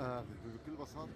آه. بكل بساطة.